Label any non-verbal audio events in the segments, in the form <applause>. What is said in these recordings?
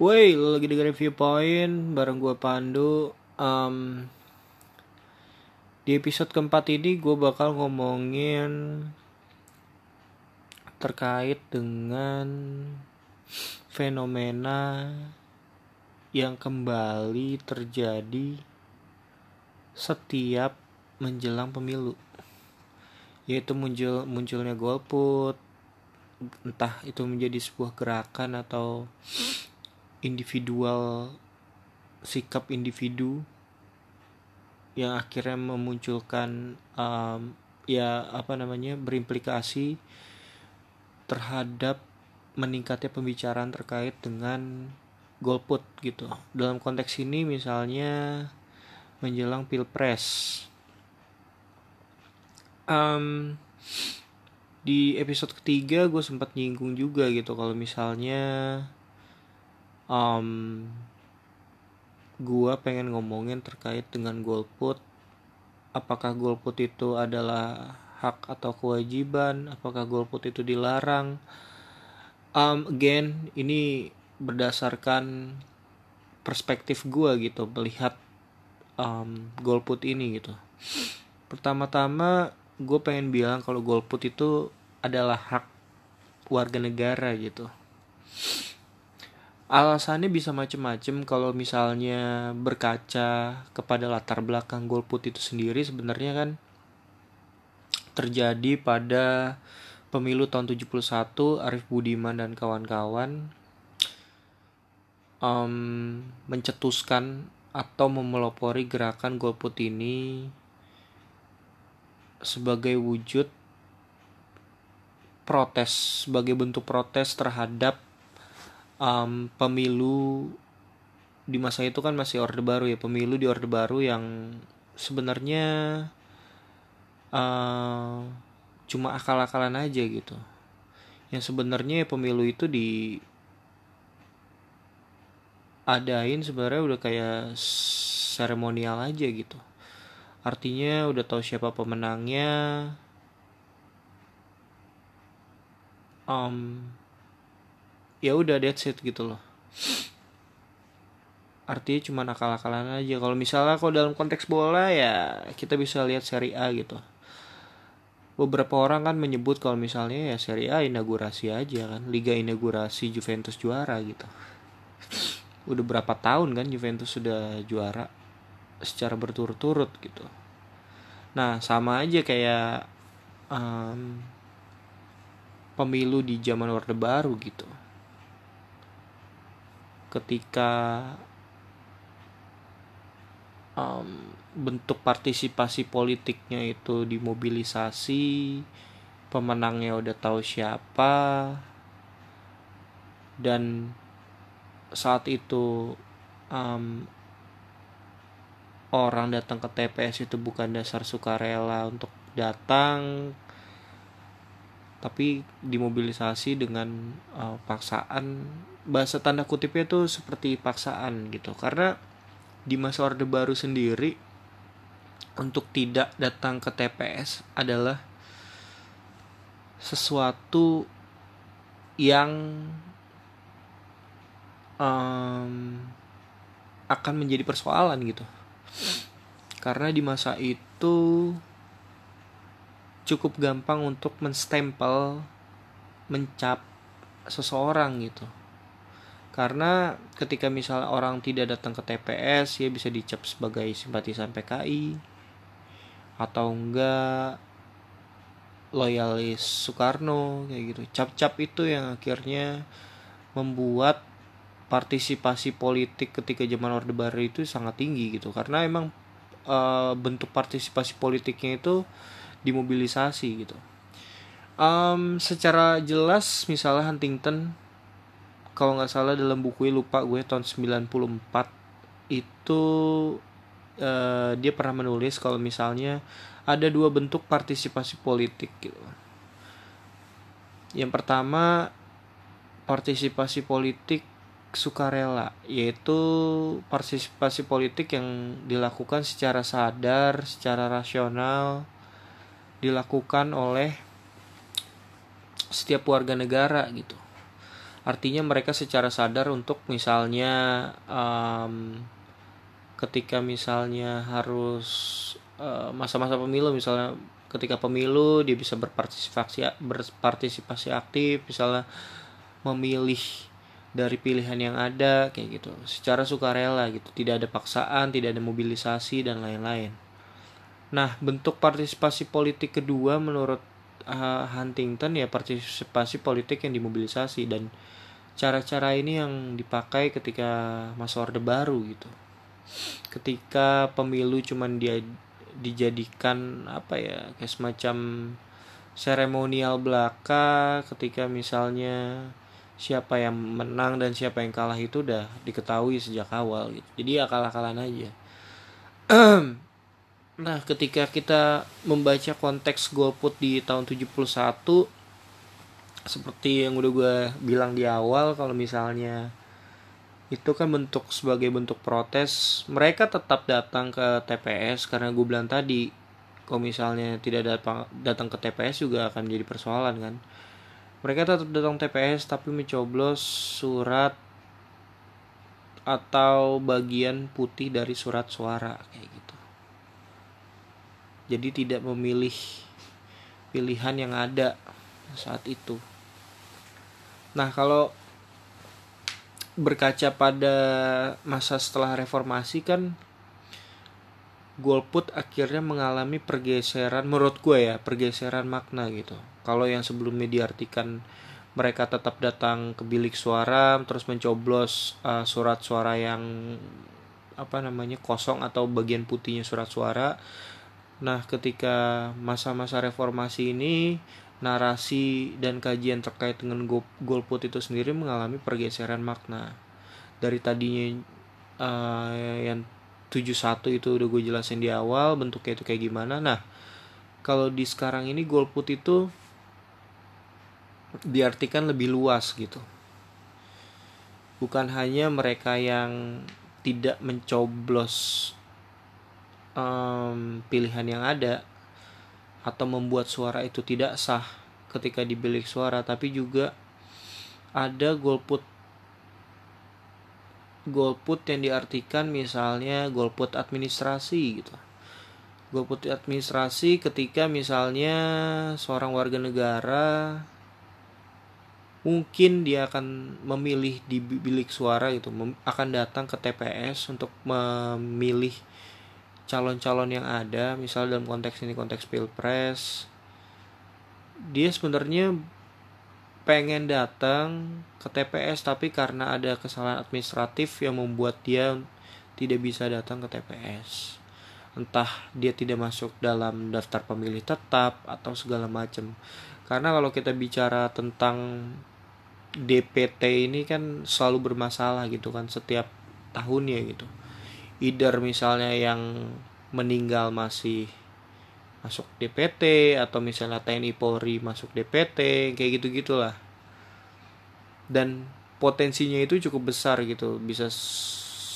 Woi, lo lagi dengerin Viewpoint bareng gue Pandu. Um, di episode keempat ini gue bakal ngomongin terkait dengan fenomena yang kembali terjadi setiap menjelang pemilu yaitu muncul munculnya golput entah itu menjadi sebuah gerakan atau individual sikap individu yang akhirnya memunculkan um, ya apa namanya berimplikasi terhadap meningkatnya pembicaraan terkait dengan golput gitu. Dalam konteks ini misalnya menjelang pilpres. Um, di episode ketiga gue sempat nyinggung juga gitu kalau misalnya um, gua pengen ngomongin terkait dengan golput. Apakah golput itu adalah hak atau kewajiban? Apakah golput itu dilarang? Um, again ini berdasarkan perspektif gua gitu melihat um, golput ini gitu. Pertama-tama gue pengen bilang kalau golput itu adalah hak warga negara gitu alasannya bisa macem-macem. Kalau misalnya berkaca kepada latar belakang golput itu sendiri sebenarnya kan terjadi pada pemilu tahun 71 Arif Budiman dan kawan-kawan um, mencetuskan atau memelopori gerakan golput ini sebagai wujud protes sebagai bentuk protes terhadap um, pemilu di masa itu kan masih orde baru ya. Pemilu di orde baru yang sebenarnya uh, cuma akal-akalan aja gitu. Yang sebenarnya pemilu itu di adain sebenarnya udah kayak seremonial aja gitu. Artinya udah tahu siapa pemenangnya. Um, ya udah that's it gitu loh. Artinya cuma akal-akalan aja. Kalau misalnya kalau dalam konteks bola ya kita bisa lihat seri A gitu. Beberapa orang kan menyebut kalau misalnya ya seri A inaugurasi aja kan. Liga inaugurasi Juventus juara gitu. Udah berapa tahun kan Juventus sudah juara secara berturut-turut gitu. Nah sama aja kayak um, pemilu di zaman orde baru gitu ketika um, bentuk partisipasi politiknya itu dimobilisasi pemenangnya udah tahu siapa dan saat itu um, orang datang ke TPS itu bukan dasar sukarela untuk datang tapi dimobilisasi dengan uh, paksaan bahasa tanda kutipnya tuh seperti paksaan gitu. Karena di masa orde baru sendiri untuk tidak datang ke TPS adalah sesuatu yang um, akan menjadi persoalan gitu. Karena di masa itu cukup gampang untuk menstempel mencap seseorang gitu. Karena ketika misalnya orang tidak datang ke TPS ya bisa dicap sebagai simpatisan PKI atau enggak loyalis Soekarno kayak gitu. Cap-cap itu yang akhirnya membuat partisipasi politik ketika zaman Orde Baru itu sangat tinggi gitu. Karena emang e, bentuk partisipasi politiknya itu dimobilisasi gitu um, secara jelas misalnya Huntington kalau nggak salah dalam buku lupa gue tahun 94 itu uh, dia pernah menulis kalau misalnya ada dua bentuk partisipasi politik gitu. Yang pertama partisipasi politik sukarela yaitu partisipasi politik yang dilakukan secara sadar, secara rasional dilakukan oleh setiap warga negara gitu. Artinya mereka secara sadar untuk misalnya um, ketika misalnya harus uh, masa-masa pemilu misalnya ketika pemilu dia bisa berpartisipasi berpartisipasi aktif misalnya memilih dari pilihan yang ada kayak gitu. Secara sukarela gitu. Tidak ada paksaan tidak ada mobilisasi dan lain-lain nah bentuk partisipasi politik kedua menurut uh, Huntington ya partisipasi politik yang dimobilisasi dan cara-cara ini yang dipakai ketika masa orde baru gitu ketika pemilu cuman dia dijadikan apa ya kayak semacam seremonial belaka ketika misalnya siapa yang menang dan siapa yang kalah itu udah diketahui sejak awal gitu. Jadi akal-akalan aja. <clears throat> Nah, ketika kita membaca konteks golput di tahun 71 seperti yang udah gue bilang di awal kalau misalnya itu kan bentuk sebagai bentuk protes mereka tetap datang ke TPS karena gue bilang tadi kalau misalnya tidak datang datang ke TPS juga akan jadi persoalan kan? Mereka tetap datang TPS tapi mencoblos surat atau bagian putih dari surat suara kayak gitu jadi tidak memilih pilihan yang ada saat itu. Nah kalau berkaca pada masa setelah reformasi kan golput akhirnya mengalami pergeseran menurut gue ya pergeseran makna gitu. Kalau yang sebelumnya diartikan mereka tetap datang ke bilik suara terus mencoblos uh, surat suara yang apa namanya kosong atau bagian putihnya surat suara Nah, ketika masa-masa reformasi ini, narasi dan kajian terkait dengan golput itu sendiri mengalami pergeseran makna. Dari tadinya uh, yang 71 itu udah gue jelasin di awal, bentuknya itu kayak gimana. Nah, kalau di sekarang ini golput itu diartikan lebih luas gitu. Bukan hanya mereka yang tidak mencoblos um, pilihan yang ada atau membuat suara itu tidak sah ketika di bilik suara tapi juga ada golput golput yang diartikan misalnya golput administrasi gitu. Golput administrasi ketika misalnya seorang warga negara mungkin dia akan memilih di bilik suara gitu akan datang ke TPS untuk memilih calon-calon yang ada misal dalam konteks ini konteks pilpres dia sebenarnya pengen datang ke TPS tapi karena ada kesalahan administratif yang membuat dia tidak bisa datang ke TPS entah dia tidak masuk dalam daftar pemilih tetap atau segala macam. Karena kalau kita bicara tentang DPT ini kan selalu bermasalah gitu kan setiap tahunnya gitu either misalnya yang meninggal masih masuk DPT atau misalnya TNI Polri masuk DPT kayak gitu gitulah dan potensinya itu cukup besar gitu bisa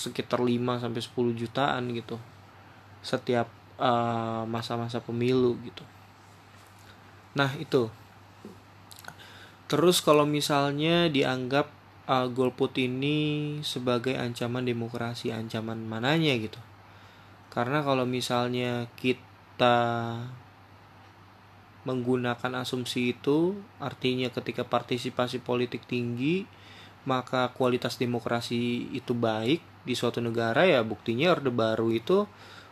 sekitar 5 sampai 10 jutaan gitu setiap eh, masa-masa uh, pemilu gitu. Nah itu. Terus kalau misalnya dianggap uh, golput ini sebagai ancaman demokrasi ancaman mananya gitu. Karena kalau misalnya kita menggunakan asumsi itu artinya ketika partisipasi politik tinggi maka kualitas demokrasi itu baik di suatu negara ya buktinya Orde Baru itu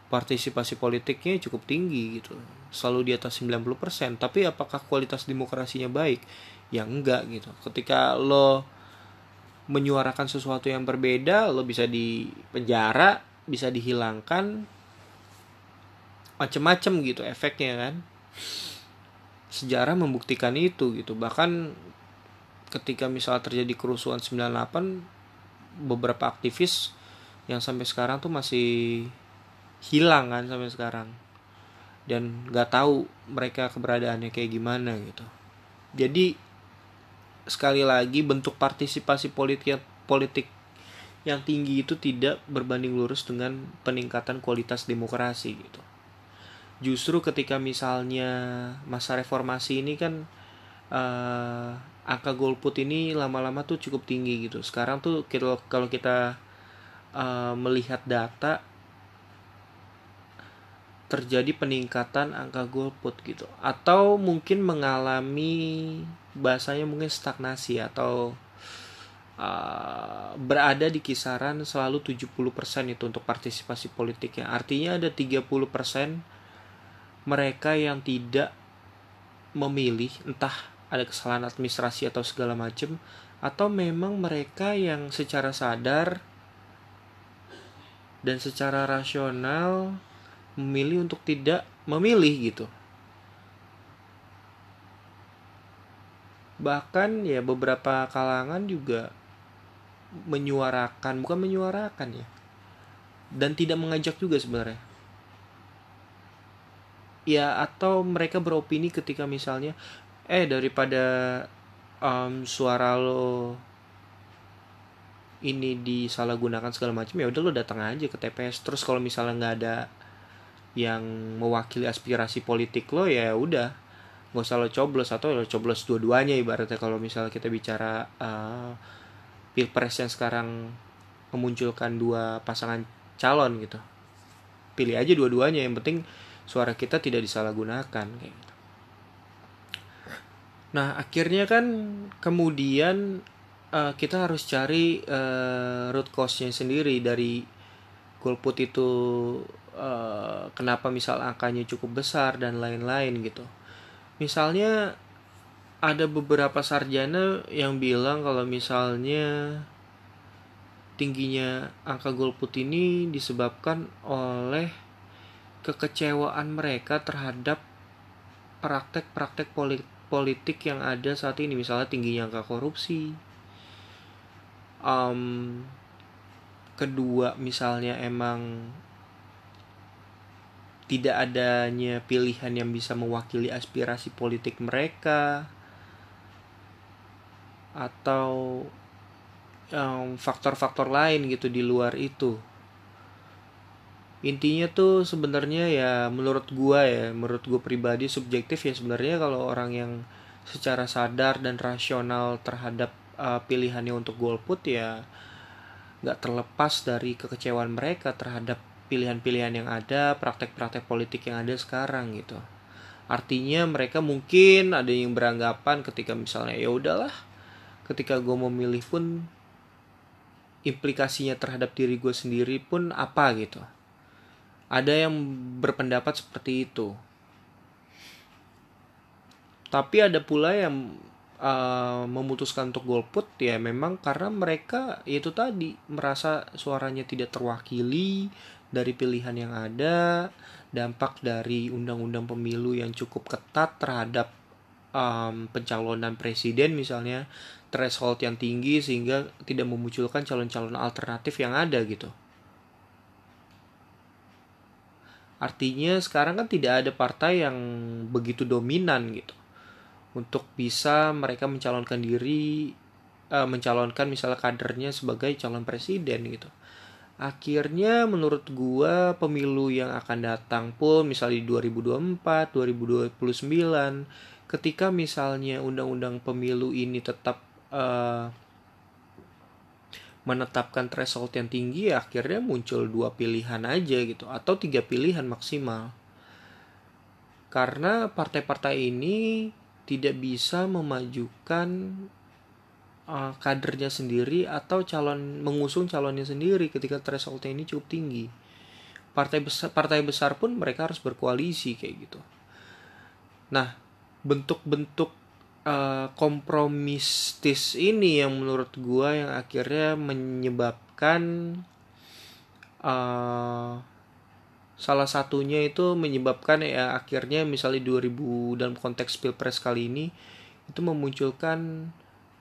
partisipasi politiknya cukup tinggi gitu. Selalu di atas 90% tapi apakah kualitas demokrasinya baik? Ya enggak gitu. Ketika lo menyuarakan sesuatu yang berbeda lo bisa di penjara bisa dihilangkan macem-macem gitu efeknya kan. Sejarah membuktikan itu gitu. Bahkan ketika misal terjadi kerusuhan 98 beberapa aktivis yang sampai sekarang tuh masih hilang kan sampai sekarang. Dan nggak tahu mereka keberadaannya kayak gimana gitu. Jadi sekali lagi bentuk partisipasi politik politik yang tinggi itu tidak berbanding lurus dengan peningkatan kualitas demokrasi gitu. Justru ketika misalnya masa reformasi ini kan uh, angka golput ini lama-lama tuh cukup tinggi gitu sekarang tuh kalau kita uh, melihat data terjadi peningkatan angka golput gitu atau mungkin mengalami bahasanya mungkin stagnasi atau uh, berada di kisaran selalu 70% itu untuk partisipasi politiknya. Artinya ada 30% mereka yang tidak memilih entah ada kesalahan administrasi atau segala macam atau memang mereka yang secara sadar dan secara rasional memilih untuk tidak memilih gitu. Bahkan ya beberapa kalangan juga menyuarakan, bukan menyuarakan ya. Dan tidak mengajak juga sebenarnya. Ya atau mereka beropini ketika misalnya eh daripada um, suara lo ini disalahgunakan segala macam ya udah lo datang aja ke TPS terus kalau misalnya nggak ada yang mewakili aspirasi politik lo ya udah nggak usah lo coblos atau lo coblos dua-duanya ibaratnya kalau misalnya kita bicara uh, pilpres yang sekarang memunculkan dua pasangan calon gitu pilih aja dua-duanya yang penting suara kita tidak disalahgunakan kayak gitu. nah akhirnya kan kemudian uh, kita harus cari uh, root cause-nya sendiri dari golput itu uh, kenapa misal angkanya cukup besar dan lain-lain gitu. Misalnya ada beberapa sarjana yang bilang kalau misalnya tingginya angka golput ini disebabkan oleh kekecewaan mereka terhadap praktek-praktek politik yang ada saat ini misalnya tingginya angka korupsi um, kedua misalnya emang tidak adanya pilihan yang bisa mewakili aspirasi politik mereka atau faktor-faktor um, lain gitu di luar itu. Intinya tuh sebenarnya ya menurut gua ya menurut gua pribadi subjektif ya sebenarnya kalau orang yang secara sadar dan rasional terhadap uh, pilihannya untuk golput ya nggak terlepas dari kekecewaan mereka terhadap pilihan-pilihan yang ada, praktek-praktek politik yang ada sekarang gitu. Artinya mereka mungkin ada yang beranggapan ketika misalnya ya udahlah, ketika gue memilih pun implikasinya terhadap diri gue sendiri pun apa gitu. Ada yang berpendapat seperti itu. Tapi ada pula yang uh, memutuskan untuk golput ya memang karena mereka itu tadi merasa suaranya tidak terwakili dari pilihan yang ada, dampak dari undang-undang pemilu yang cukup ketat terhadap um, pencalonan presiden misalnya, threshold yang tinggi sehingga tidak memunculkan calon-calon alternatif yang ada gitu. Artinya sekarang kan tidak ada partai yang begitu dominan gitu untuk bisa mereka mencalonkan diri uh, mencalonkan misalnya kadernya sebagai calon presiden gitu. Akhirnya menurut gua pemilu yang akan datang pun misalnya di 2024, 2029 ketika misalnya undang-undang pemilu ini tetap uh, menetapkan threshold yang tinggi ya akhirnya muncul dua pilihan aja gitu atau tiga pilihan maksimal. Karena partai-partai ini tidak bisa memajukan uh, kadernya sendiri atau calon mengusung calonnya sendiri ketika thresholdnya ini cukup tinggi. Partai besar partai besar pun mereka harus berkoalisi kayak gitu. Nah, bentuk-bentuk uh, kompromistis ini yang menurut gua yang akhirnya menyebabkan uh, salah satunya itu menyebabkan ya akhirnya misalnya 2000 dalam konteks pilpres kali ini itu memunculkan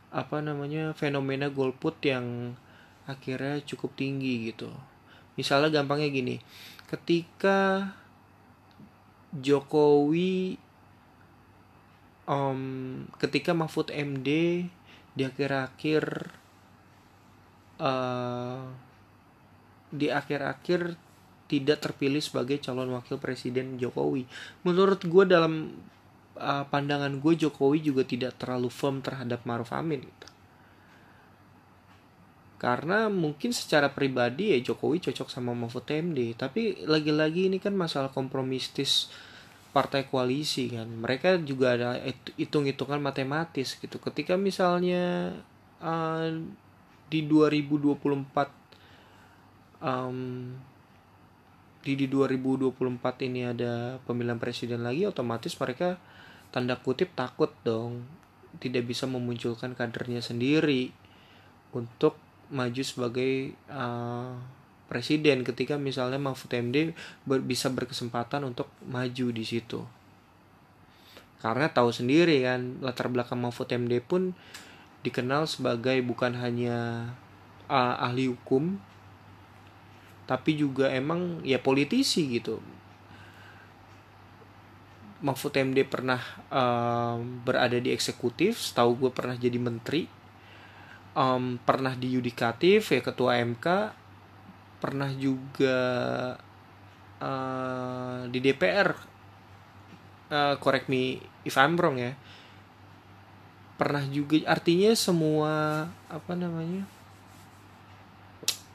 apa namanya fenomena golput yang akhirnya cukup tinggi gitu. Misalnya gampangnya gini, ketika Jokowi um, ketika Mahfud MD di akhir-akhir uh, di akhir-akhir tidak terpilih sebagai calon wakil presiden Jokowi. Menurut gue dalam uh, pandangan gue Jokowi juga tidak terlalu firm terhadap Maruf Amin gitu. Karena mungkin secara pribadi ya Jokowi cocok sama Mahfud MD tapi lagi-lagi ini kan masalah kompromistis partai koalisi kan. Mereka juga ada hitung-hitungan matematis gitu. Ketika misalnya uh, di 2024 um, di di 2024 ini ada pemilihan presiden lagi otomatis mereka tanda kutip takut dong tidak bisa memunculkan kadernya sendiri untuk maju sebagai uh, presiden ketika misalnya Mahfud MD ber, bisa berkesempatan untuk maju di situ. Karena tahu sendiri kan latar belakang Mahfud MD pun dikenal sebagai bukan hanya uh, ahli hukum tapi juga emang ya politisi gitu. Mahfud MD pernah uh, berada di eksekutif, setahu gue pernah jadi menteri. Um, pernah di yudikatif ya ketua MK pernah juga uh, di DPR uh, correct me if I'm wrong ya. Pernah juga artinya semua apa namanya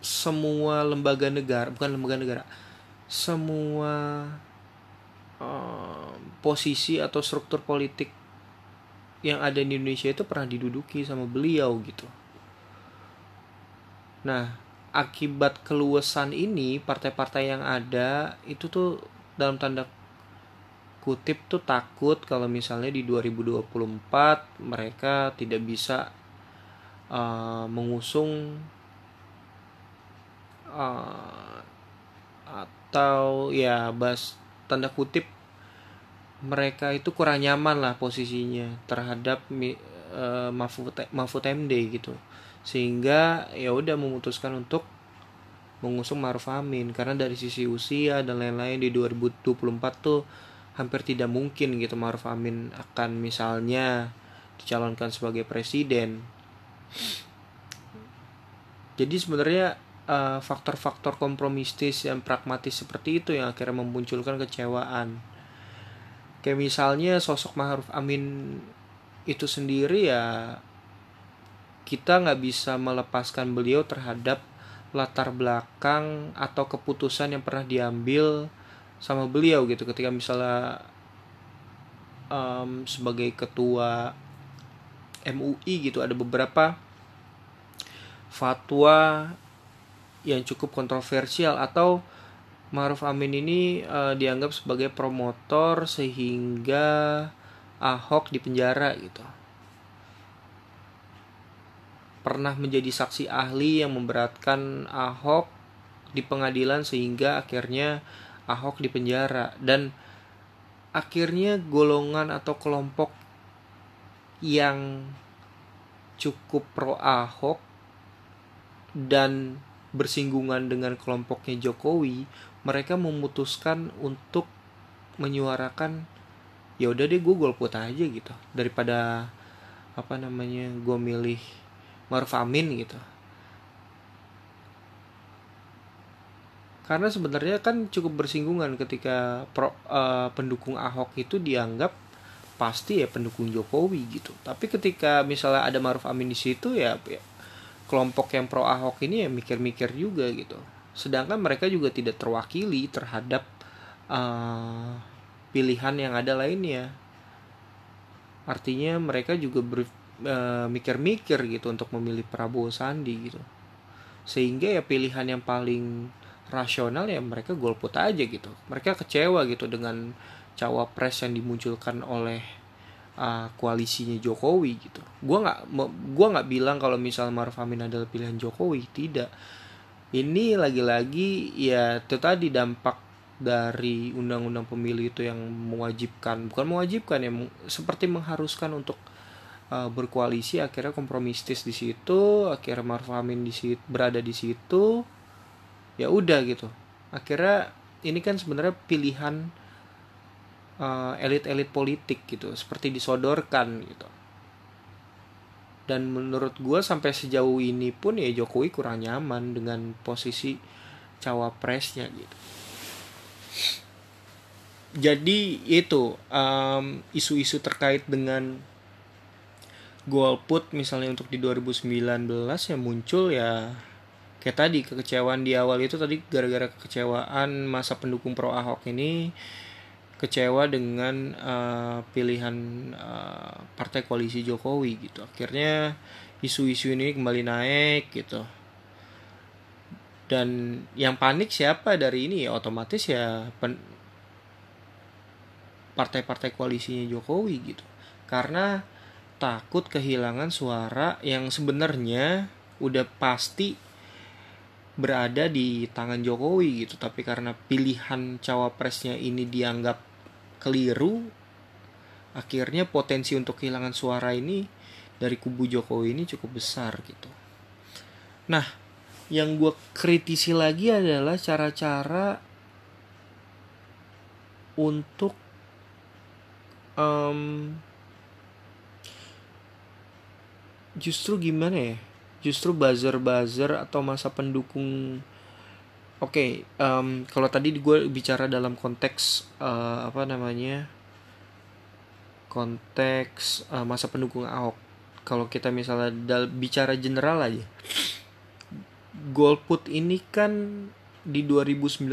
semua lembaga negara bukan lembaga negara semua uh, posisi atau struktur politik yang ada di Indonesia itu pernah diduduki sama beliau gitu. Nah, akibat keluasan ini partai-partai yang ada itu tuh dalam tanda kutip tuh takut kalau misalnya di 2024 mereka tidak bisa uh, mengusung uh, atau ya bas tanda kutip mereka itu kurang nyaman lah posisinya terhadap uh, Mahfud MD gitu sehingga ya udah memutuskan untuk mengusung Maruf Amin karena dari sisi usia dan lain-lain di 2024 tuh hampir tidak mungkin gitu Maruf Amin akan misalnya dicalonkan sebagai presiden. Jadi sebenarnya uh, faktor-faktor kompromistis yang pragmatis seperti itu yang akhirnya memunculkan kecewaan. Kayak misalnya sosok Maruf Amin itu sendiri ya kita nggak bisa melepaskan beliau terhadap latar belakang atau keputusan yang pernah diambil sama beliau gitu ketika misalnya um, sebagai ketua MUI gitu ada beberapa fatwa yang cukup kontroversial atau Maruf Amin ini uh, dianggap sebagai promotor sehingga Ahok dipenjara gitu. Pernah menjadi saksi ahli yang memberatkan Ahok di pengadilan sehingga akhirnya Ahok dipenjara. Dan akhirnya golongan atau kelompok yang cukup pro Ahok dan bersinggungan dengan kelompoknya Jokowi mereka memutuskan untuk menyuarakan ya udah deh gue golput aja gitu. Daripada apa namanya gue milih Maruf Amin gitu. Karena sebenarnya kan cukup bersinggungan ketika pro, uh, pendukung Ahok itu dianggap pasti ya pendukung Jokowi gitu. Tapi ketika misalnya ada Maruf Amin di situ ya, ya kelompok yang pro Ahok ini ya mikir-mikir juga gitu. Sedangkan mereka juga tidak terwakili terhadap uh, pilihan yang ada lainnya. Artinya mereka juga ber, Eh, mikir-mikir gitu untuk memilih Prabowo Sandi gitu. Sehingga ya pilihan yang paling rasional ya mereka golput aja gitu. Mereka kecewa gitu dengan cawapres yang dimunculkan oleh uh, koalisinya Jokowi gitu. Gua nggak gua nggak bilang kalau misal Maruf Amin adalah pilihan Jokowi tidak. Ini lagi-lagi ya itu tadi dampak dari undang-undang pemilu itu yang mewajibkan bukan mewajibkan ya seperti mengharuskan untuk uh, berkoalisi akhirnya kompromistis di situ akhirnya Maruf Amin di situ berada di situ ya udah gitu. Akhirnya ini kan sebenarnya pilihan uh, elit-elit politik gitu seperti disodorkan gitu. Dan menurut gue sampai sejauh ini pun ya Jokowi kurang nyaman dengan posisi cawapresnya gitu. Jadi itu um, isu-isu terkait dengan golput misalnya untuk di 2019 ya muncul ya kayak tadi kekecewaan di awal itu tadi gara-gara kekecewaan masa pendukung pro Ahok ini kecewa dengan uh, pilihan uh, partai koalisi Jokowi gitu. Akhirnya isu-isu ini kembali naik gitu. Dan yang panik siapa dari ini? Ya otomatis ya partai-partai koalisinya Jokowi gitu. Karena takut kehilangan suara yang sebenarnya udah pasti berada di tangan Jokowi gitu. Tapi karena pilihan cawapresnya ini dianggap keliru. Akhirnya potensi untuk kehilangan suara ini dari kubu Jokowi ini cukup besar gitu. Nah yang gue kritisi lagi adalah cara-cara untuk um, justru gimana ya? Justru buzzer-buzzer atau masa pendukung oke okay, um, kalau tadi gue bicara dalam konteks uh, apa namanya konteks uh, masa pendukung Ahok. Kalau kita misalnya dal bicara general aja. Golput ini kan di 2019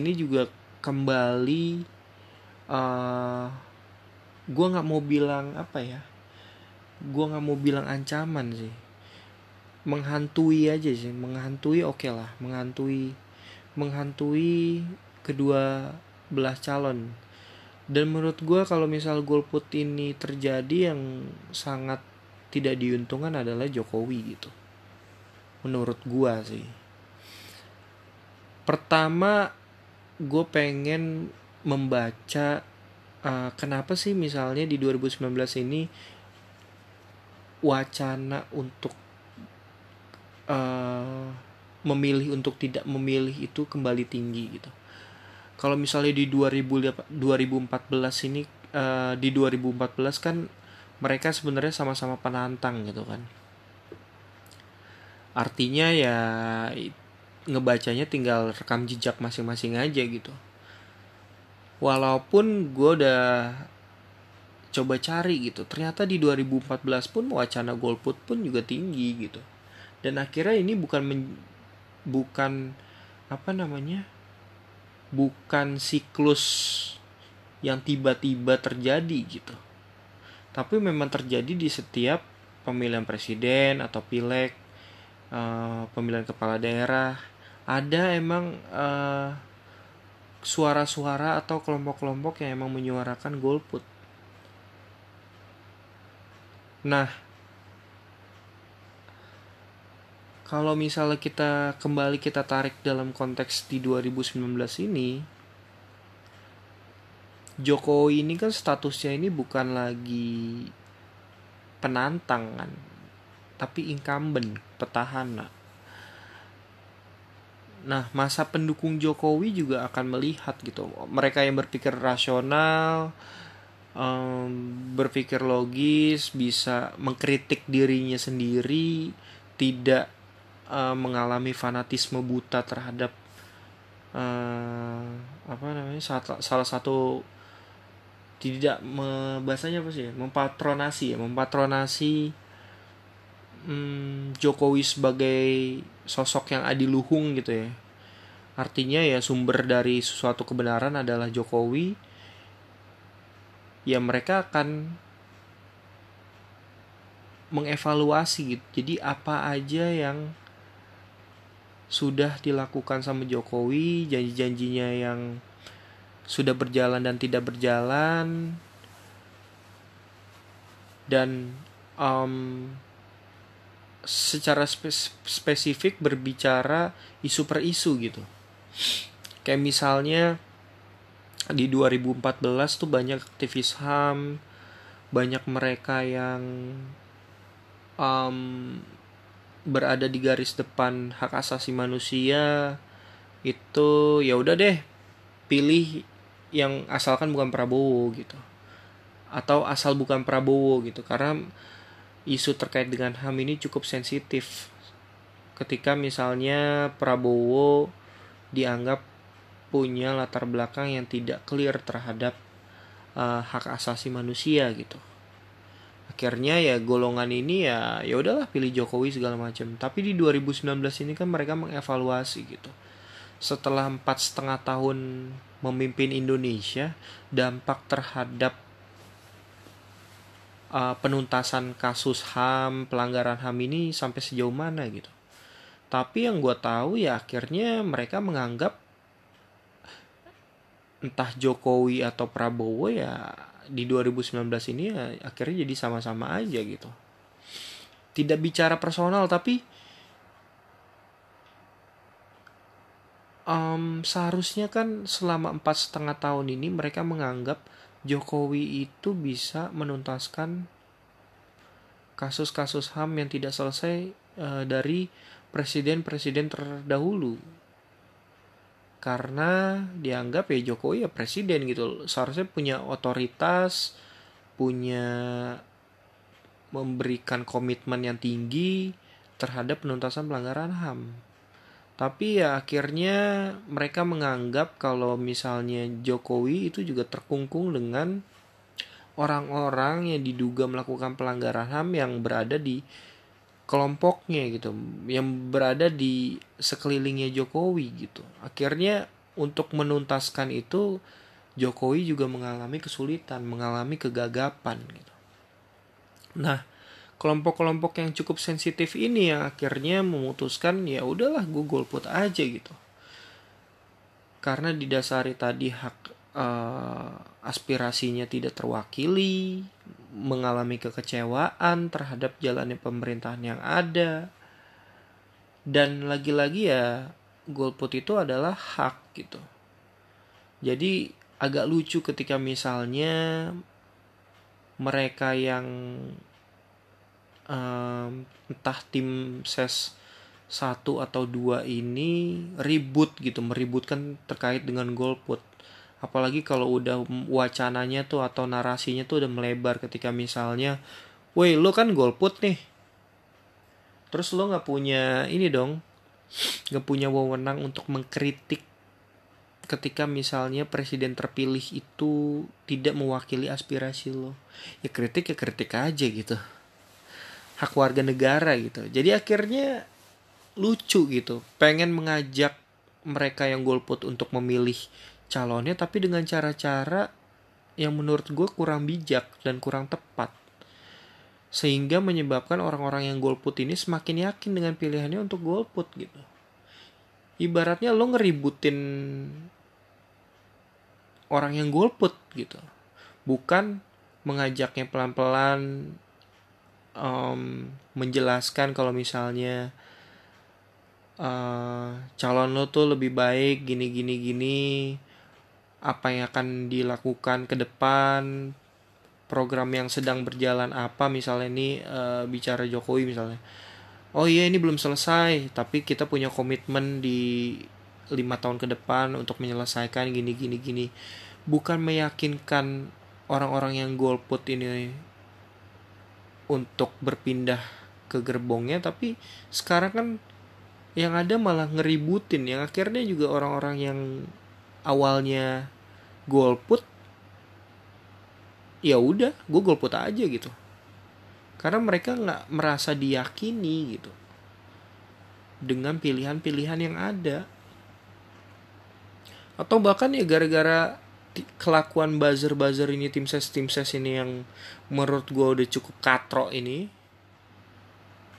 ini juga kembali uh, gue nggak mau bilang apa ya gue nggak mau bilang ancaman sih. Menghantui aja sih menghantui oke okay lah menghantui menghantui kedua belah calon. Dan menurut gue kalau misal golput ini terjadi yang sangat tidak diuntungkan adalah Jokowi gitu. Menurut gue sih. Pertama gue pengen membaca uh, kenapa sih misalnya di 2019 ini wacana untuk uh, memilih untuk tidak memilih itu kembali tinggi gitu. Kalau misalnya di 2000, 2014 ini uh, di 2014 kan mereka sebenarnya sama-sama penantang gitu kan. Artinya ya ngebacanya tinggal rekam jejak masing-masing aja gitu walaupun gue udah coba cari gitu ternyata di 2014 pun wacana golput pun juga tinggi gitu dan akhirnya ini bukan men, bukan apa namanya bukan siklus yang tiba-tiba terjadi gitu tapi memang terjadi di setiap pemilihan presiden atau pileg uh, pemilihan kepala daerah ada emang uh, suara-suara atau kelompok-kelompok yang emang menyuarakan golput. Nah, kalau misalnya kita kembali kita tarik dalam konteks di 2019 ini, Jokowi ini kan statusnya ini bukan lagi penantang kan, tapi incumbent, petahana. Nah, masa pendukung Jokowi juga akan melihat gitu. Mereka yang berpikir rasional, berpikir logis, bisa mengkritik dirinya sendiri, tidak uh, mengalami fanatisme buta terhadap uh, apa namanya salah, salah satu tidak me, bahasanya apa sih mempatronasi ya mempatronasi hmm, Jokowi sebagai sosok yang adiluhung gitu ya. Artinya ya sumber dari suatu kebenaran adalah Jokowi. Ya mereka akan mengevaluasi gitu. Jadi apa aja yang sudah dilakukan sama Jokowi janji-janjinya yang sudah berjalan dan tidak berjalan dan um, secara spesifik berbicara isu per isu gitu. Kayak misalnya di 2014 tuh banyak aktivis HAM, banyak mereka yang um, berada di garis depan hak asasi manusia itu ya udah deh pilih yang asalkan bukan Prabowo gitu. Atau asal bukan Prabowo gitu karena isu terkait dengan HAM ini cukup sensitif. Ketika misalnya Prabowo dianggap punya latar belakang yang tidak clear terhadap uh, hak asasi manusia gitu akhirnya ya golongan ini ya ya udahlah pilih Jokowi segala macam. Tapi di 2019 ini kan mereka mengevaluasi gitu. Setelah empat setengah tahun memimpin Indonesia dampak terhadap uh, penuntasan kasus HAM pelanggaran HAM ini sampai sejauh mana gitu. Tapi yang gue tahu ya akhirnya mereka menganggap entah Jokowi atau Prabowo ya di 2019 ini ya akhirnya jadi sama-sama aja gitu. Tidak bicara personal tapi um, seharusnya kan selama empat setengah tahun ini mereka menganggap Jokowi itu bisa menuntaskan kasus-kasus HAM yang tidak selesai uh, dari presiden-presiden terdahulu karena dianggap ya Jokowi ya presiden gitu. Seharusnya punya otoritas punya memberikan komitmen yang tinggi terhadap penuntasan pelanggaran HAM. Tapi ya akhirnya mereka menganggap kalau misalnya Jokowi itu juga terkungkung dengan orang-orang yang diduga melakukan pelanggaran HAM yang berada di kelompoknya gitu yang berada di sekelilingnya Jokowi gitu. Akhirnya untuk menuntaskan itu Jokowi juga mengalami kesulitan mengalami kegagapan gitu. Nah kelompok-kelompok yang cukup sensitif ini yang akhirnya memutuskan ya udahlah gue golput aja gitu. Karena didasari tadi hak uh, aspirasinya tidak terwakili mengalami kekecewaan terhadap jalannya pemerintahan yang ada. Dan lagi-lagi ya golput itu adalah hak gitu. Jadi agak lucu ketika misalnya mereka yang um, entah tim ses satu atau dua ini ribut gitu meributkan terkait dengan golput apalagi kalau udah wacananya tuh atau narasinya tuh udah melebar ketika misalnya woi lo kan golput nih. Terus lo nggak punya ini dong nggak punya wewenang untuk mengkritik ketika misalnya presiden terpilih itu tidak mewakili aspirasi lo ya kritik ya kritik aja gitu. Hak warga negara gitu. Jadi akhirnya lucu gitu. Pengen mengajak mereka yang golput untuk memilih calonnya tapi dengan cara-cara yang menurut gue kurang bijak dan kurang tepat. Sehingga menyebabkan orang-orang yang golput ini semakin yakin dengan pilihannya untuk golput gitu. Ibaratnya lo ngeributin orang yang golput gitu. Bukan mengajaknya pelan-pelan um, menjelaskan kalau misalnya uh, calon lo tuh lebih baik gini gini gini apa yang akan dilakukan ke depan program yang sedang berjalan apa misalnya ini uh, bicara Jokowi misalnya. Oh iya ini belum selesai tapi kita punya komitmen di lima tahun ke depan untuk menyelesaikan gini gini gini. Bukan meyakinkan orang-orang yang golput ini untuk berpindah ke gerbongnya tapi sekarang kan yang ada malah ngeributin yang akhirnya juga orang-orang yang awalnya golput ya udah gue golput aja gitu. Karena mereka nggak merasa diyakini gitu dengan pilihan-pilihan yang ada. Atau bahkan ya gara-gara kelakuan buzzer-buzzer ini tim ses tim ses ini yang menurut gue udah cukup katro ini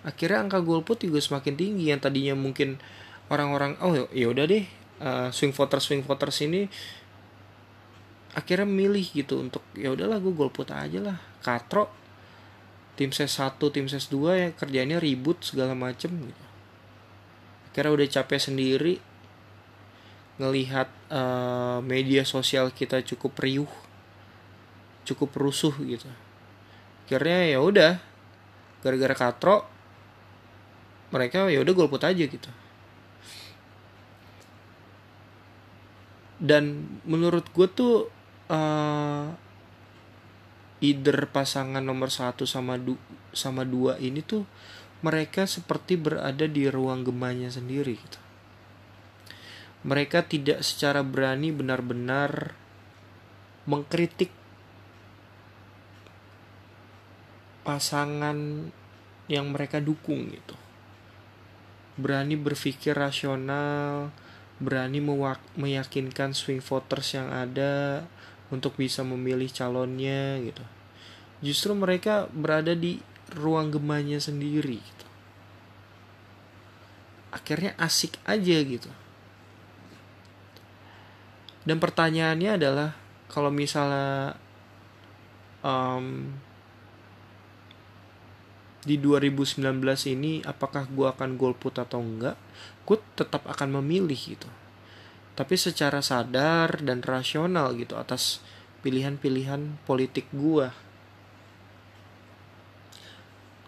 akhirnya angka golput juga semakin tinggi. Yang tadinya mungkin orang-orang oh ya udah deh uh, swing voters swing voters ini akhirnya milih gitu untuk ya udahlah gue golput aja lah. Katro tim ses 1 tim ses 2 yang kerjanya ribut segala macem gitu. Akhirnya udah capek sendiri ngelihat uh, media sosial kita cukup riuh cukup rusuh gitu. Akhirnya ya udah gara-gara katro mereka ya udah golput aja gitu. Dan menurut gue tuh uh, either pasangan nomor satu sama du sama dua ini tuh mereka seperti berada di ruang gemanya sendiri gitu. Mereka tidak secara berani benar-benar mengkritik pasangan yang mereka dukung gitu. Berani berpikir rasional berani meyakinkan swing voters yang ada untuk bisa memilih calonnya gitu. Justru mereka berada di ruang gemanya sendiri gitu. akhirnya asik aja gitu. Dan pertanyaannya adalah kalau misalnya um, di 2019 ini apakah gue akan golput atau enggak gue tetap akan memilih gitu tapi secara sadar dan rasional gitu atas pilihan-pilihan politik gue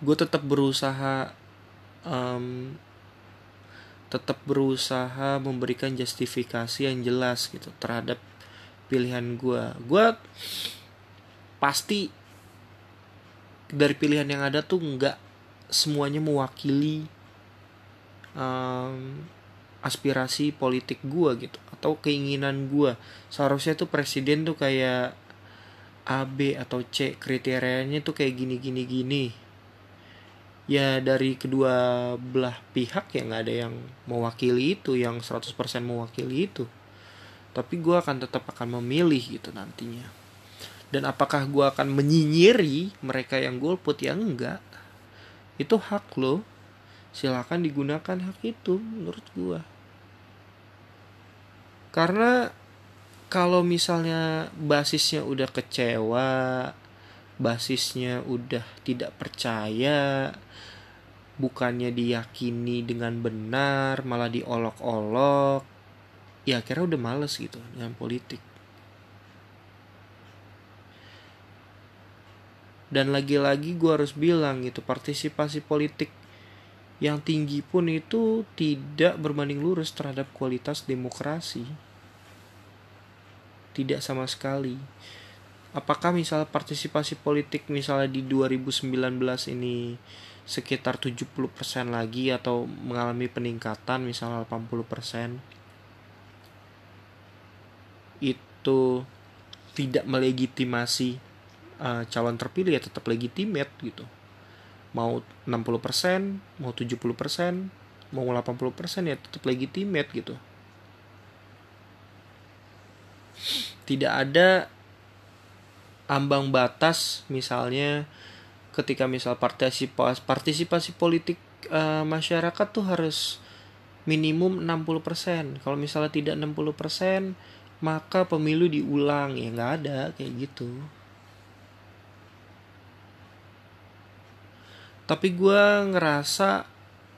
gue tetap berusaha um, tetap berusaha memberikan justifikasi yang jelas gitu terhadap pilihan gue gue pasti dari pilihan yang ada tuh nggak semuanya mewakili um, aspirasi politik gue gitu atau keinginan gue seharusnya tuh presiden tuh kayak A B atau C kriterianya tuh kayak gini gini gini. Ya dari kedua belah pihak ya nggak ada yang mewakili itu yang 100% mewakili itu. Tapi gue akan tetap akan memilih gitu nantinya. Dan apakah gue akan menyinyiri mereka yang golput? Ya enggak. Itu hak lo silakan digunakan hak itu menurut gue karena kalau misalnya basisnya udah kecewa basisnya udah tidak percaya bukannya diyakini dengan benar malah diolok-olok ya akhirnya udah males gitu dengan politik. Dan lagi-lagi gue harus bilang gitu partisipasi politik yang tinggi pun itu tidak berbanding lurus terhadap kualitas demokrasi. Tidak sama sekali. Apakah misal partisipasi politik misalnya di 2019 ini sekitar 70% lagi atau mengalami peningkatan misalnya 80% itu tidak melegitimasi uh, calon terpilih ya tetap legitimate gitu mau 60% mau 70% mau 80% ya tetap legitimate gitu tidak ada ambang batas misalnya ketika misal partisipasi partisipasi politik uh, masyarakat tuh harus minimum 60%. Kalau misalnya tidak 60%, maka pemilu diulang. Ya nggak ada kayak gitu. Tapi gue ngerasa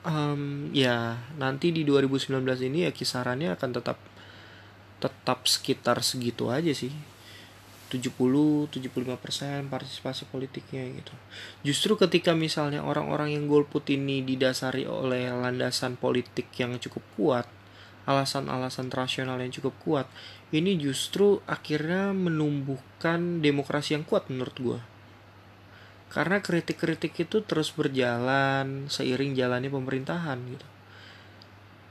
um, ya nanti di 2019 ini ya kisarannya akan tetap tetap sekitar segitu aja sih 70-75% partisipasi politiknya gitu. Justru ketika misalnya orang-orang yang golput ini didasari oleh landasan politik yang cukup kuat, alasan-alasan rasional yang cukup kuat, ini justru akhirnya menumbuhkan demokrasi yang kuat menurut gue. Karena kritik-kritik itu terus berjalan seiring jalannya pemerintahan gitu.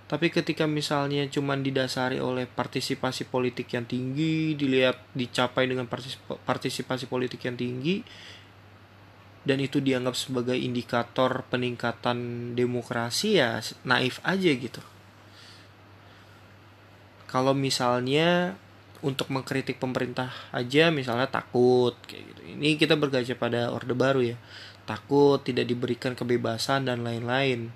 Tapi ketika misalnya cuman didasari oleh partisipasi politik yang tinggi, dilihat dicapai dengan partisipasi politik yang tinggi, dan itu dianggap sebagai indikator peningkatan demokrasi ya naif aja gitu. Kalau misalnya untuk mengkritik pemerintah aja misalnya takut kayak gitu. Ini kita berkaca pada Orde Baru ya. Takut tidak diberikan kebebasan dan lain-lain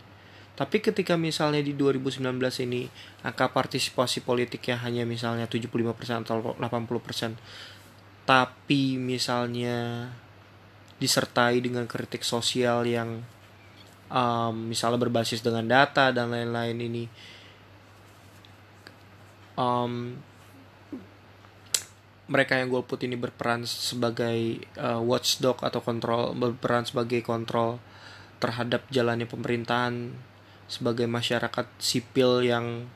tapi ketika misalnya di 2019 ini angka partisipasi politiknya hanya misalnya 75% atau 80%, tapi misalnya disertai dengan kritik sosial yang um, misalnya berbasis dengan data dan lain-lain ini um, mereka yang golput ini berperan sebagai uh, watchdog atau kontrol berperan sebagai kontrol terhadap jalannya pemerintahan sebagai masyarakat sipil yang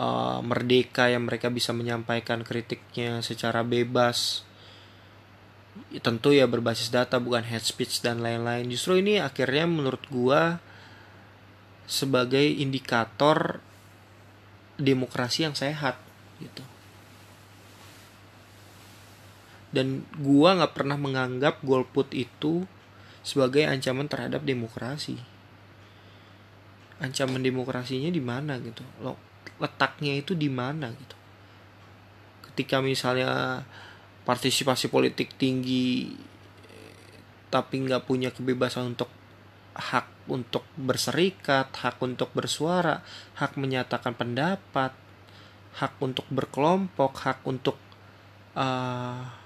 uh, merdeka yang mereka bisa menyampaikan kritiknya secara bebas. Tentu ya berbasis data bukan head speech dan lain-lain. Justru ini akhirnya menurut gua sebagai indikator demokrasi yang sehat gitu dan gua nggak pernah menganggap golput itu sebagai ancaman terhadap demokrasi. Ancaman demokrasinya di mana gitu? Lo letaknya itu di mana gitu? Ketika misalnya partisipasi politik tinggi tapi nggak punya kebebasan untuk hak untuk berserikat, hak untuk bersuara, hak menyatakan pendapat, hak untuk berkelompok, hak untuk uh,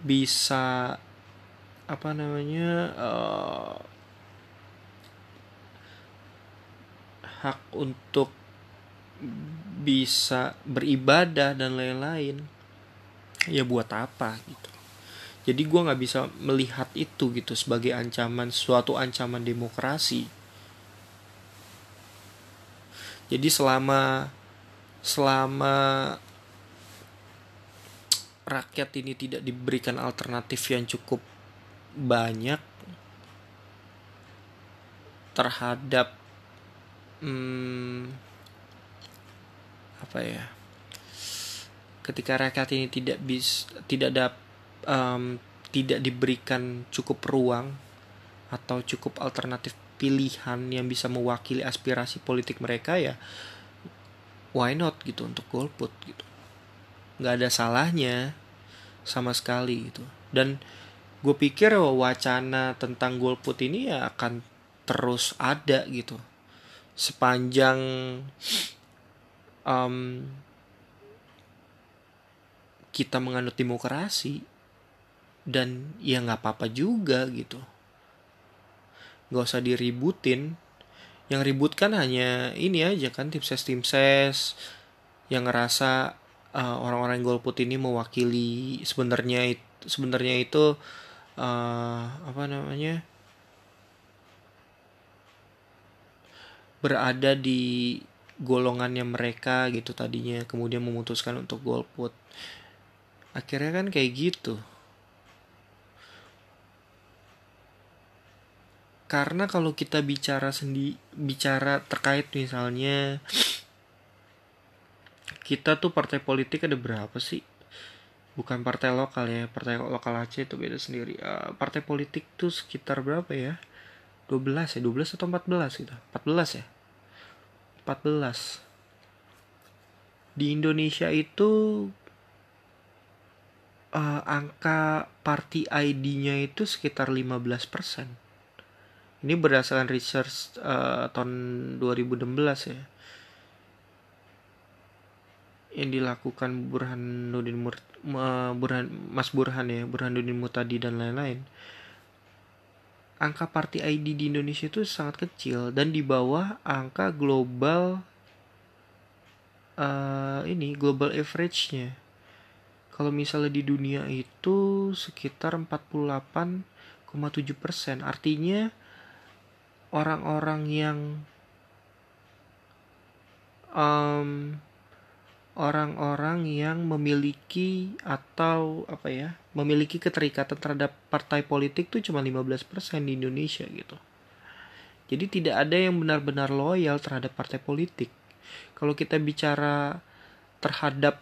bisa apa namanya uh, hak untuk bisa beribadah dan lain-lain. Ya buat apa gitu. Jadi gue nggak bisa melihat itu gitu sebagai ancaman suatu ancaman demokrasi. Jadi selama selama rakyat ini tidak diberikan alternatif yang cukup banyak terhadap hmm, apa ya ketika rakyat ini tidak bis tidak dap, um, tidak diberikan cukup ruang atau cukup alternatif pilihan yang bisa mewakili aspirasi politik mereka ya why not gitu untuk golput gitu nggak ada salahnya sama sekali gitu. Dan gue pikir wacana tentang golput ini ya akan terus ada gitu. Sepanjang um, kita menganut demokrasi dan ya nggak apa-apa juga gitu. Nggak usah diributin. Yang ribut kan hanya ini aja kan tim ses tim ses yang ngerasa uh, orang-orang golput ini mewakili sebenarnya itu sebenarnya itu uh, apa namanya berada di golongannya mereka gitu tadinya kemudian memutuskan untuk golput. Akhirnya kan kayak gitu. Karena kalau kita bicara sendi bicara terkait misalnya kita tuh partai politik ada berapa sih? Bukan partai lokal ya partai lokal Aceh itu beda sendiri. Uh, partai politik tuh sekitar berapa ya? 12 ya 12 atau 14 gitu? 14 ya? 14 di Indonesia itu uh, angka party ID-nya itu sekitar 15%. Ini berdasarkan research uh, tahun 2016 ya. Yang dilakukan Burhanuddin Mur Burhan Mas Burhan ya, Burhanuddin Mutadi dan lain-lain angka party ID di Indonesia itu sangat kecil dan di bawah angka global uh, ini global average-nya. Kalau misalnya di dunia itu sekitar 48,7 persen, artinya orang-orang yang um, orang-orang yang memiliki atau apa ya memiliki keterikatan terhadap partai politik tuh cuma 15% di Indonesia gitu. Jadi tidak ada yang benar-benar loyal terhadap partai politik. Kalau kita bicara terhadap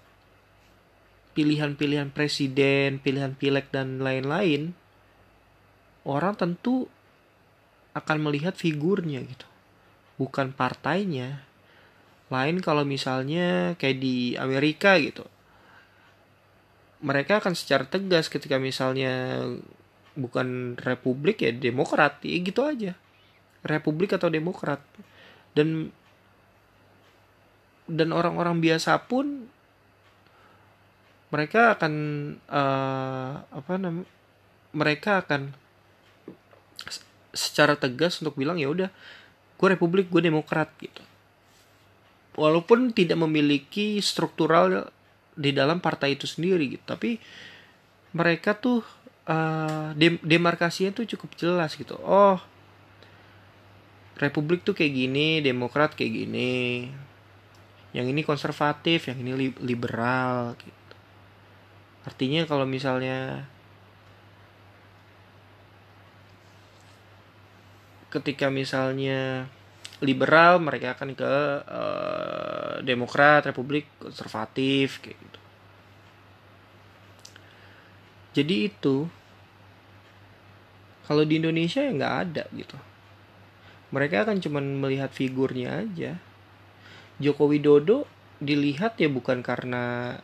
pilihan-pilihan presiden, pilihan pilek dan lain-lain, orang tentu akan melihat figurnya gitu. Bukan partainya, lain kalau misalnya kayak di Amerika gitu. Mereka akan secara tegas ketika misalnya bukan republik ya demokrat, ya gitu aja. Republik atau demokrat. Dan dan orang-orang biasa pun mereka akan uh, apa namanya mereka akan secara tegas untuk bilang ya udah gue republik gue demokrat gitu walaupun tidak memiliki struktural di dalam partai itu sendiri gitu tapi mereka tuh uh, dem demarkasinya tuh cukup jelas gitu. Oh republik tuh kayak gini demokrat kayak gini yang ini konservatif yang ini liberal gitu. Artinya kalau misalnya ketika misalnya liberal mereka akan ke uh, Demokrat, Republik, konservatif kayak gitu. Jadi itu kalau di Indonesia ya nggak ada gitu. Mereka akan cuman melihat figurnya aja. Joko Widodo dilihat ya bukan karena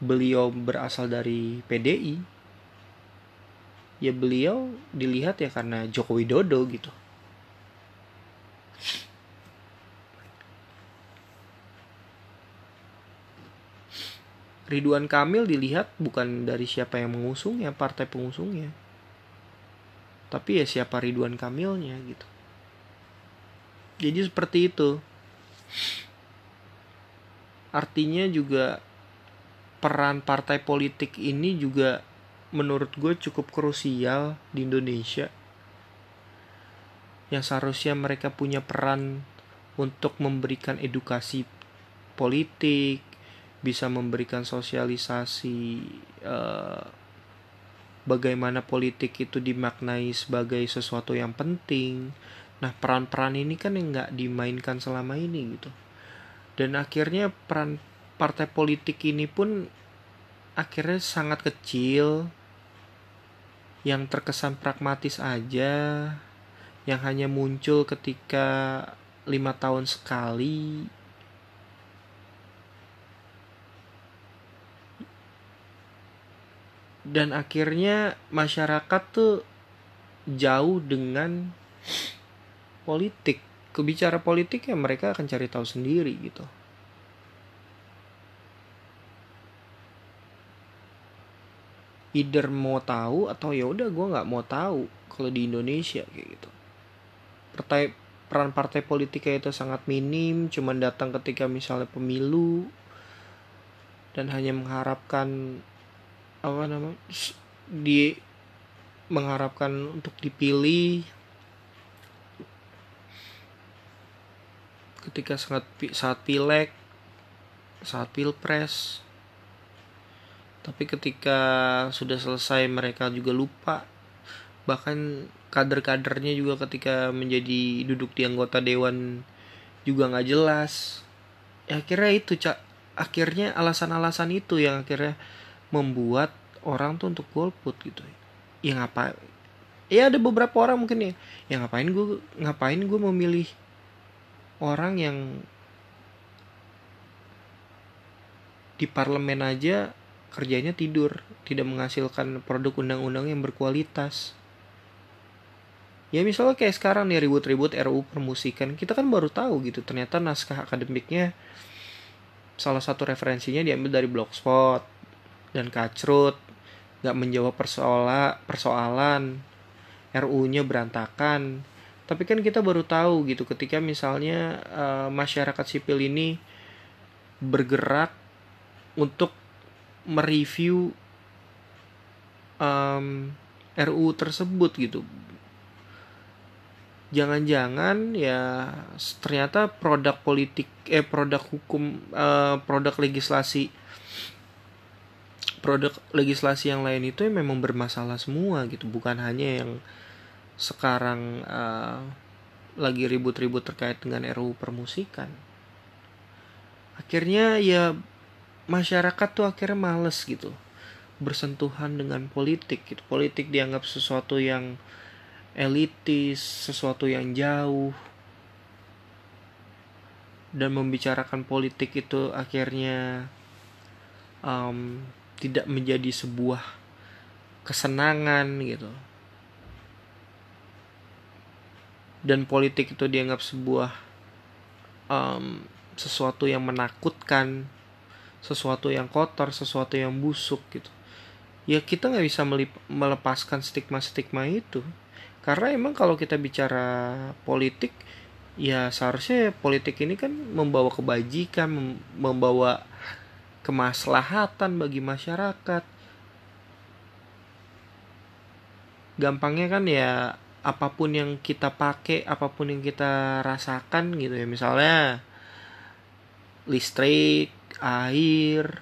beliau berasal dari PDI. Ya beliau dilihat ya karena Joko Widodo gitu. Ridwan Kamil dilihat bukan dari siapa yang mengusungnya, partai pengusungnya. Tapi ya siapa Ridwan Kamilnya gitu. Jadi seperti itu. Artinya juga peran partai politik ini juga menurut gue cukup krusial di Indonesia. Yang seharusnya mereka punya peran untuk memberikan edukasi politik, bisa memberikan sosialisasi uh, bagaimana politik itu dimaknai sebagai sesuatu yang penting. Nah peran-peran ini kan yang nggak dimainkan selama ini gitu. Dan akhirnya peran partai politik ini pun akhirnya sangat kecil yang terkesan pragmatis aja yang hanya muncul ketika lima tahun sekali. Dan akhirnya masyarakat tuh jauh dengan politik. Kebicara politik ya mereka akan cari tahu sendiri gitu. Either mau tahu atau ya udah gue nggak mau tahu kalau di Indonesia kayak gitu partai peran partai politiknya itu sangat minim cuman datang ketika misalnya pemilu dan hanya mengharapkan apa nama di mengharapkan untuk dipilih. Ketika saat saat pileg saat pilpres. Tapi ketika sudah selesai mereka juga lupa bahkan kader-kadernya juga ketika menjadi duduk di anggota dewan juga nggak jelas. Ya akhirnya itu cak akhirnya alasan-alasan itu yang akhirnya membuat orang tuh untuk golput gitu. Ya ngapa ya ada beberapa orang mungkin ya. Ya ngapain gue ngapain gue memilih orang yang di parlemen aja kerjanya tidur tidak menghasilkan produk undang-undang yang berkualitas ya misalnya kayak sekarang nih ribut-ribut RUU permusikan kita kan baru tahu gitu ternyata naskah akademiknya salah satu referensinya diambil dari blogspot dan kacrut nggak menjawab persoalan persoalan RU-nya berantakan. Tapi kan kita baru tahu gitu ketika misalnya uh, masyarakat sipil ini bergerak untuk mereview um, RU tersebut gitu jangan-jangan ya ternyata produk politik eh produk hukum uh, produk legislasi produk legislasi yang lain itu yang memang bermasalah semua gitu. Bukan hanya yang sekarang uh, lagi ribut-ribut terkait dengan RUU permusikan. Akhirnya ya masyarakat tuh akhirnya males gitu. Bersentuhan dengan politik gitu. Politik dianggap sesuatu yang elitis sesuatu yang jauh. Dan membicarakan politik itu akhirnya um, tidak menjadi sebuah kesenangan gitu. Dan politik itu dianggap sebuah um, sesuatu yang menakutkan sesuatu yang kotor sesuatu yang busuk gitu. Ya kita nggak bisa melepaskan stigma-stigma itu karena emang kalau kita bicara politik ya seharusnya politik ini kan membawa kebajikan membawa kemaslahatan bagi masyarakat. Gampangnya kan ya apa pun yang kita pakai, apa pun yang kita rasakan gitu ya. Misalnya listrik, air,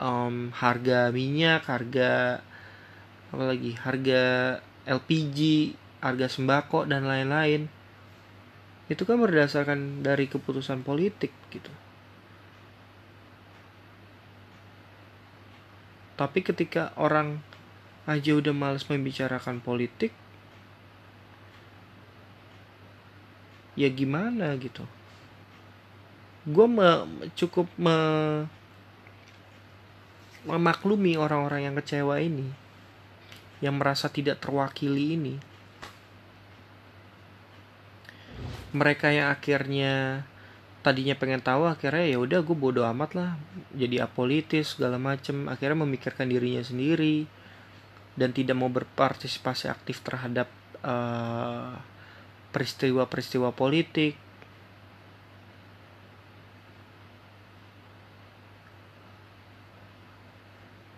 um, harga minyak, harga apa lagi, harga LPG, harga sembako dan lain-lain. itu kan berdasarkan dari keputusan politik gitu. Tapi ketika orang aja udah males membicarakan politik ya gimana gitu. Gue me, cukup me, memaklumi orang-orang yang kecewa ini yang merasa tidak terwakili ini. Mereka yang akhirnya tadinya pengen tahu akhirnya ya udah gue bodo amat lah jadi apolitis segala macem. Akhirnya memikirkan dirinya sendiri dan tidak mau berpartisipasi aktif terhadap peristiwa-peristiwa uh, politik.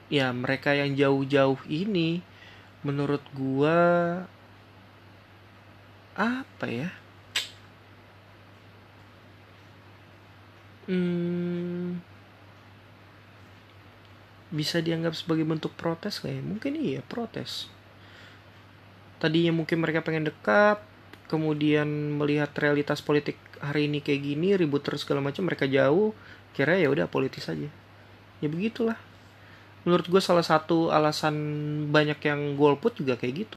Ya mereka yang jauh-jauh ini menurut gua apa ya? Hmm, bisa dianggap sebagai bentuk protes kayak mungkin iya protes. Tadinya mungkin mereka pengen dekat kemudian melihat realitas politik hari ini kayak gini ribut terus segala macam mereka jauh kira ya udah politis aja. Ya begitulah menurut gue salah satu alasan banyak yang golput juga kayak gitu